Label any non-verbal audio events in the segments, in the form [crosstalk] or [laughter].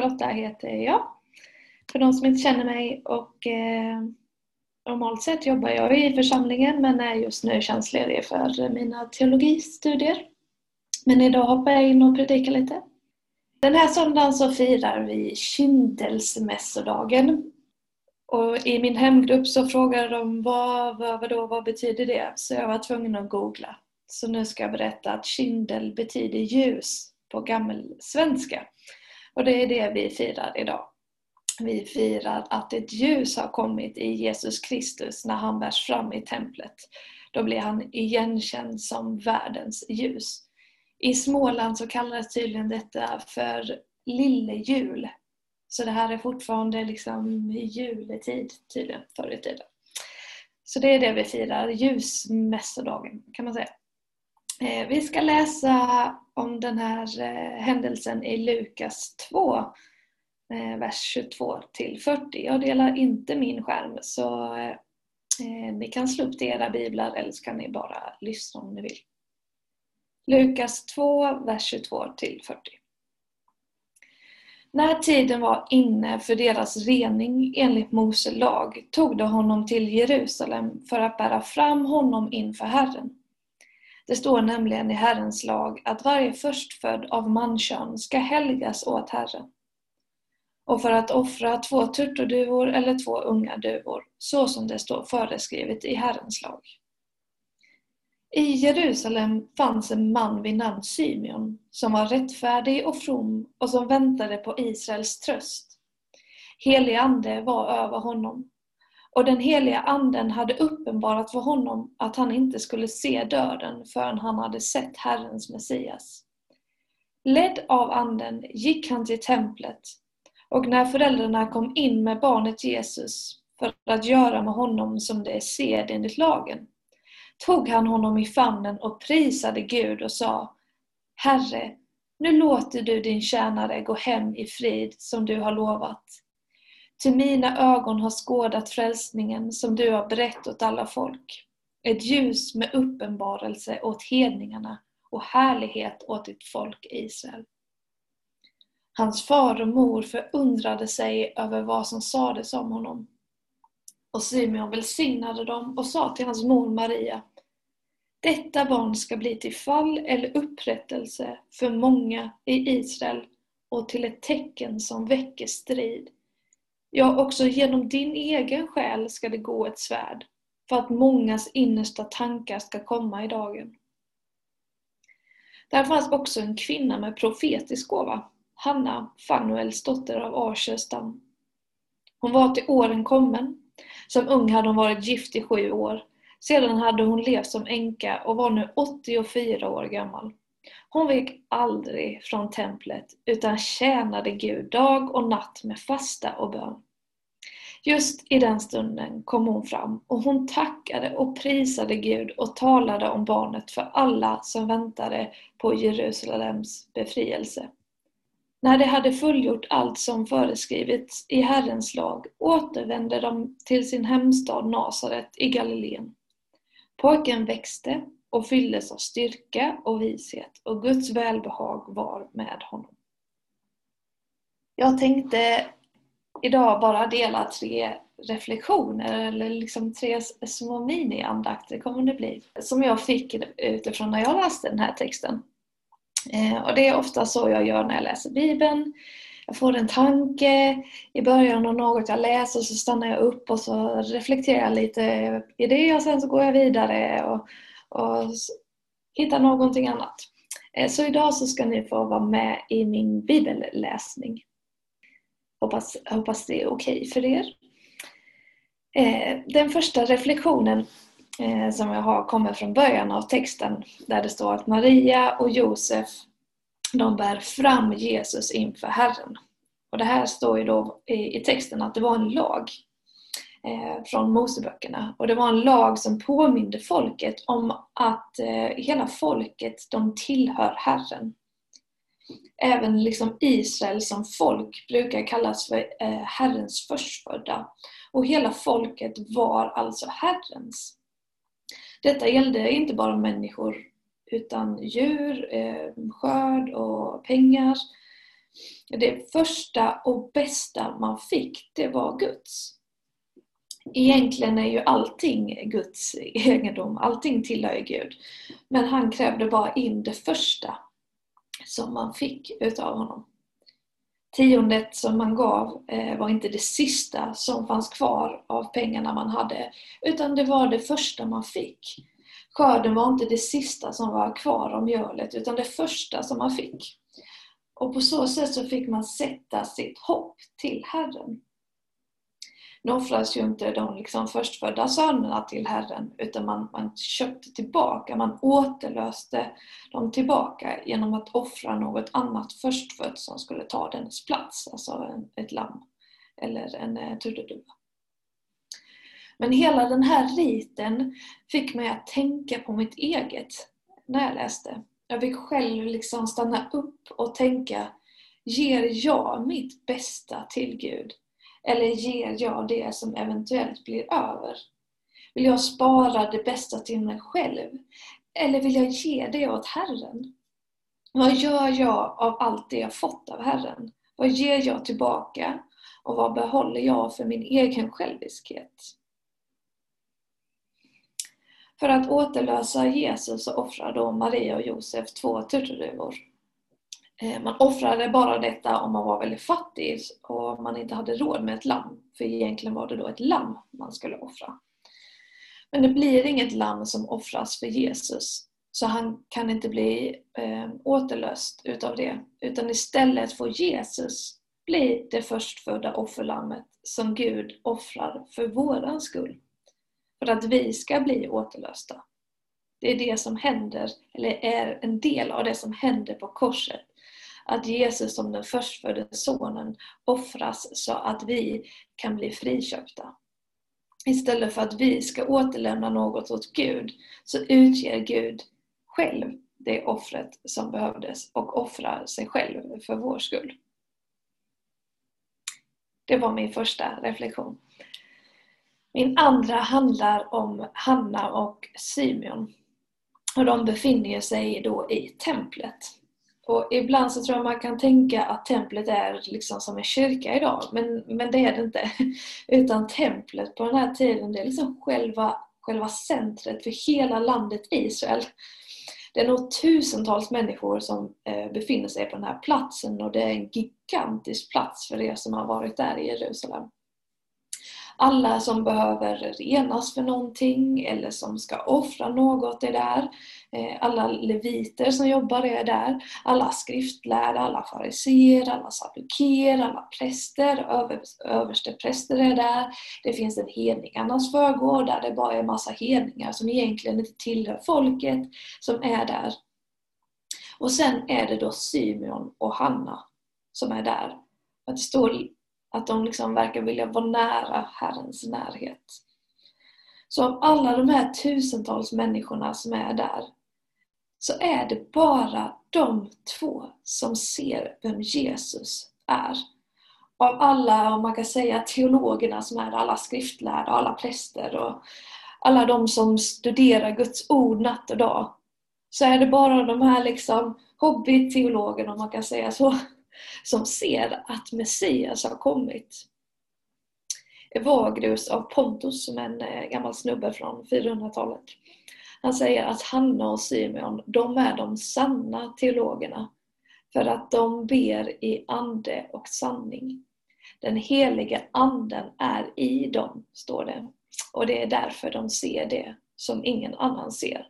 Charlotta heter jag. För de som inte känner mig och eh, normalt sett jobbar jag i församlingen men är just nu tjänstledig för mina teologistudier. Men idag hoppar jag in och predikar lite. Den här söndagen så firar vi kyndelsmässodagen. Och i min hemgrupp så frågade de vad, vad, vad, då, vad betyder det? Så jag var tvungen att googla. Så nu ska jag berätta att kyndel betyder ljus på gammelsvenska. Och det är det vi firar idag. Vi firar att ett ljus har kommit i Jesus Kristus när han bärs fram i templet. Då blir han igenkänd som världens ljus. I Småland så kallas tydligen detta för lille jul. Så det här är fortfarande liksom juletid tydligen, förr i tiden. Så det är det vi firar, ljusmässodagen kan man säga. Eh, vi ska läsa om den här eh, händelsen i Lukas 2, eh, vers 22 till 40. Jag delar inte min skärm så ni kan slå upp era biblar eller så kan ni bara lyssna om ni vill. Lukas 2, vers 22 till 40. När tiden var inne för deras rening enligt Mose lag tog de honom till Jerusalem för att bära fram honom inför Herren. Det står nämligen i Herrens lag att varje förstfödd av mankön ska helgas åt Herren. Och för att offra två turturduvor eller två unga duvor, så som det står föreskrivet i Herrens lag. I Jerusalem fanns en man vid namn Symeon som var rättfärdig och from och som väntade på Israels tröst. Helig ande var över honom och den heliga anden hade uppenbarat för honom att han inte skulle se döden förrän han hade sett Herrens Messias. Ledd av anden gick han till templet och när föräldrarna kom in med barnet Jesus för att göra med honom som det är sed enligt lagen, tog han honom i famnen och prisade Gud och sa Herre, nu låter du din tjänare gå hem i frid som du har lovat. Till mina ögon har skådat frälsningen som du har berett åt alla folk. Ett ljus med uppenbarelse åt hedningarna och härlighet åt ditt folk Israel. Hans far och mor förundrade sig över vad som sades om honom. Och Simeon välsignade dem och sa till hans mor Maria Detta barn ska bli till fall eller upprättelse för många i Israel och till ett tecken som väcker strid Ja, också genom din egen själ ska det gå ett svärd, för att mångas innersta tankar ska komma i dagen. Där fanns också en kvinna med profetisk gåva, Hanna, Fanuels dotter av Ashers. Hon var till åren kommen. Som ung hade hon varit gift i sju år. Sedan hade hon levt som änka och var nu 84 år gammal. Hon vek aldrig från templet utan tjänade Gud dag och natt med fasta och bön. Just i den stunden kom hon fram och hon tackade och prisade Gud och talade om barnet för alla som väntade på Jerusalems befrielse. När de hade fullgjort allt som föreskrivits i Herrens lag återvände de till sin hemstad Nasaret i Galileen. Pojken växte och fylldes av styrka och vishet och Guds välbehag var med honom. Jag tänkte idag bara dela tre reflektioner eller liksom tre små mini-andakter kommer det bli. Som jag fick utifrån när jag läste den här texten. Eh, och det är ofta så jag gör när jag läser Bibeln. Jag får en tanke i början av något jag läser så stannar jag upp och så reflekterar jag lite i det och sen så går jag vidare och, och hitta någonting annat. Eh, så idag så ska ni få vara med i min bibelläsning. Hoppas, hoppas det är okej okay för er. Eh, den första reflektionen eh, som jag har kommer från början av texten där det står att Maria och Josef de bär fram Jesus inför Herren. Och Det här står ju då i, texten att det var en lag Eh, från Moseböckerna. Och det var en lag som påminde folket om att eh, hela folket de tillhör Herren. Även liksom Israel som folk brukar kallas för eh, Herrens förstfödda. Och hela folket var alltså Herrens. Detta gällde inte bara människor utan djur, eh, skörd och pengar. Det första och bästa man fick, det var Guds. Egentligen är ju allting Guds egendom, allting tillhör ju Gud. Men han krävde bara in det första som man fick utav honom. Tiondet som man gav eh, var inte det sista som fanns kvar av pengarna man hade, utan det var det första man fick. Skörden var inte det sista som var kvar av mjölet, utan det första som man fick. Och på så sätt så fick man sätta sitt hopp till Herren. Nu offras ju inte de liksom förstfödda sönerna till Herren utan man, man köpte tillbaka, man återlöste dem tillbaka genom att offra något annat förstfött som skulle ta dennes plats, alltså en, ett lamm eller en eh, turturduva. Men hela den här riten fick mig att tänka på mitt eget när jag läste. Jag fick själv liksom stanna upp och tänka, ger jag mitt bästa till Gud? Eller ger jag det som eventuellt blir över? Vill jag spara det bästa till mig själv? Eller vill jag ge det åt Herren? Vad gör jag av allt det jag fått av Herren? Vad ger jag tillbaka? Och vad behåller jag för min egen själviskhet? För att återlösa Jesus så offrar då Maria och Josef två turturduvor. Eh, man offrade bara detta om man var väldigt fattig och man inte hade råd med ett lamm. För egentligen var det då ett lamm man skulle offra. Men det blir inget lamm som offras för Jesus. Så han kan inte bli eh, återlöst utav det. Utan istället får Jesus bli det förstfödda offerlammet som Gud offrar för våran skull. För att vi ska bli återlösta. Det är det som händer, eller är en del av det som händer på korset att Jesus som den förstfödde sonen offras så att vi kan bli friköpta. Istället för att vi ska återlämna något åt Gud så utger Gud själv det offret som behövdes och offrar sig själv för vår skull. Det var min första reflektion. Min andra handlar om Hanna och Simeon. Och de befinner sig då i templet. Och ibland så tror jag man kan tänka att templet är liksom som en kyrka idag, men, men det är det inte. [laughs] Utan templet på den här tiden, det är liksom själva, själva centret för hela landet Israel. Det är nog tusentals människor som eh, befinner sig på den här platsen och det är en gigantisk plats för er som har varit där i Jerusalem alla som behöver renas för någonting eller som ska offra något är där. Eh, alla leviter som jobbar är där. Alla skriftlärda, alla fariseer, alla saduker, alla präster, över, överste präster är där. Det finns en hedningarnas förgård där det bara är massa hedningar som egentligen inte tillhör folket som är där. Och sen är det då Symeon och Hanna som är där. Att det står att de liksom verkar vilja vara nära Herrens närhet. Så av alla de här tusentals människorna som är där, så är det bara de två som ser vem Jesus är. Av alla, om man kan säga, teologerna som är alla skriftlärda, alla präster och alla de som studerar Guds ord natt och dag, så är det bara de här liksom hobbyteologerna, om man kan säga så, som ser att Messias har kommit. Evagrius av Pontus, som är en eh, gammal snubbe från 400-talet. Han säger att Hanna och Simeon, de är de sanna teologerna. För att de ber i ande och sanning. Den helige anden är i dem, står det. Och det är därför de ser det som ingen annan ser.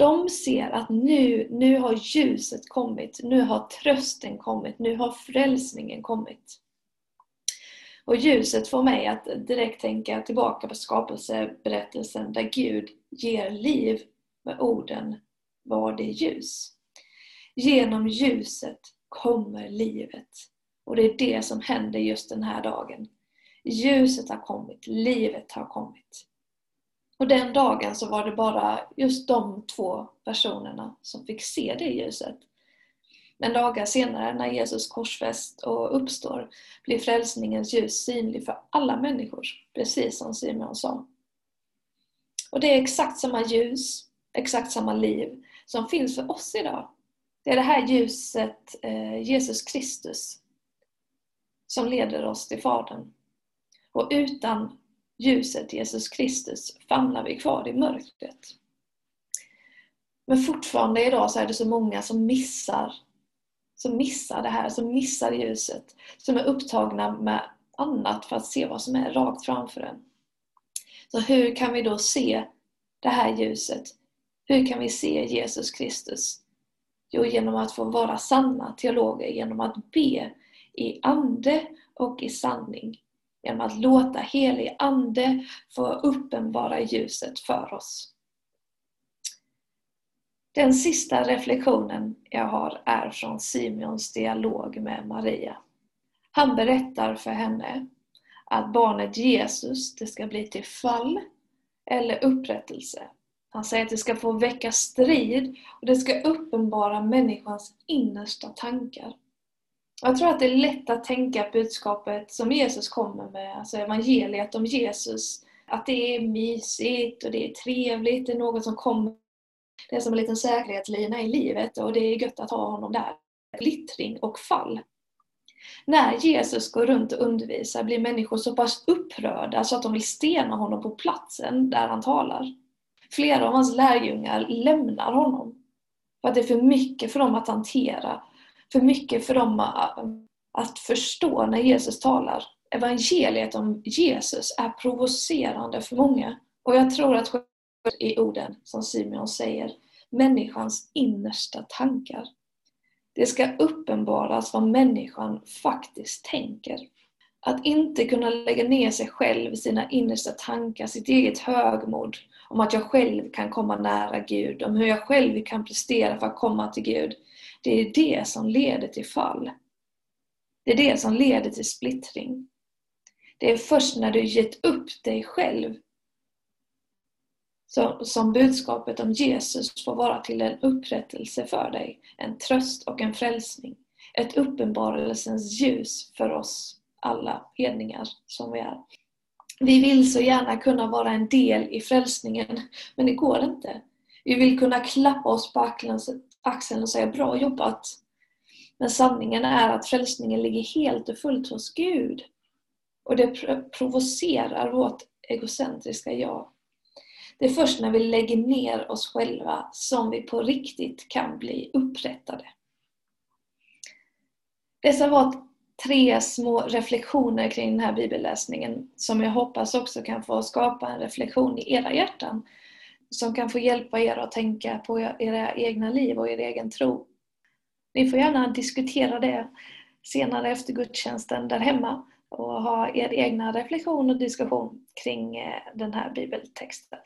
De ser att nu, nu har ljuset kommit, nu har trösten kommit, nu har frälsningen kommit. Och ljuset får mig att direkt tänka tillbaka på skapelseberättelsen där Gud ger liv med orden var det ljus. Genom ljuset kommer livet. Och det är det som händer just den här dagen. Ljuset har kommit, livet har kommit. Och den dagen så var det bara just de två personerna som fick se det ljuset. Men dagar senare när Jesus korsfäst och uppstår blir frälsningens ljus synlig för alla människor, precis som Simon sa. Och det är exakt samma ljus, exakt samma liv som finns för oss idag. Det är det här ljuset, eh, Jesus Kristus, som leder oss till Fadern. Och utan ljuset Jesus Kristus famlar vi kvar i mörkret. Men fortfarande idag så är det så många som missar, som missar det här, som missar ljuset. Som är upptagna med annat för att se vad som är rakt framför en. Så hur kan vi då se det här ljuset? Hur kan vi se Jesus Kristus? Jo, genom att få vara sanna teologer, genom att be i ande och i sanning. Genom att låta helig ande få uppenbara ljuset för oss. Den sista reflektionen jag har är från Simeons dialog med Maria. Han berättar för henne att barnet Jesus, det ska bli till fall eller upprättelse. Han säger att det ska få väcka strid och det ska uppenbara människans innersta tankar. Jag tror att det är lätt att tänka budskapet som Jesus kommer med, alltså evangeliet om Jesus, att det är mysigt och det är trevligt, det är något som kommer. Det är som en liten säkerhetslina i livet och det är gött att ha honom där. Glittring och fall. När Jesus går runt och undervisar blir människor så pass upprörda så att de vill stena honom på platsen där han talar. Flera av hans lärjungar lämnar honom. För att det är för mycket för dem att hantera. För mycket för dem att förstå när Jesus talar. Evangeliet om Jesus är provocerande för många. Och jag tror att i orden som Simeon säger, människans innersta tankar. Det ska uppenbaras vad människan faktiskt tänker. Att inte kunna lägga ner sig själv, sina innersta tankar, sitt eget högmod om att jag själv kan komma nära Gud, om hur jag själv kan prestera för att komma till Gud. Det är det som leder till fall. Det är det som leder till splittring. Det är först när du gett upp dig själv som budskapet om Jesus får vara till en upprättelse för dig, en tröst och en frälsning. Ett uppenbarelsens ljus för oss alla hedningar som vi är. Vi vill så gärna kunna vara en del i frälsningen, men det går inte. Vi vill kunna klappa oss på axeln och säga bra jobbat. Men sanningen är att frälsningen ligger helt och fullt hos Gud. Och det provocerar vårt egocentriska jag. Det är först när vi lägger ner oss själva som vi på riktigt kan bli upprättade. Dessa var tre små reflektioner kring den här bibelläsningen som jag hoppas också kan få skapa en reflektion i era hjärtan som kan få hjälpa er att tänka på era egna liv och er egen tro. Ni får gärna diskutera det senare efter gudstjänsten där hemma och ha er egna reflektion och diskussion kring eh, den här bibeltexten.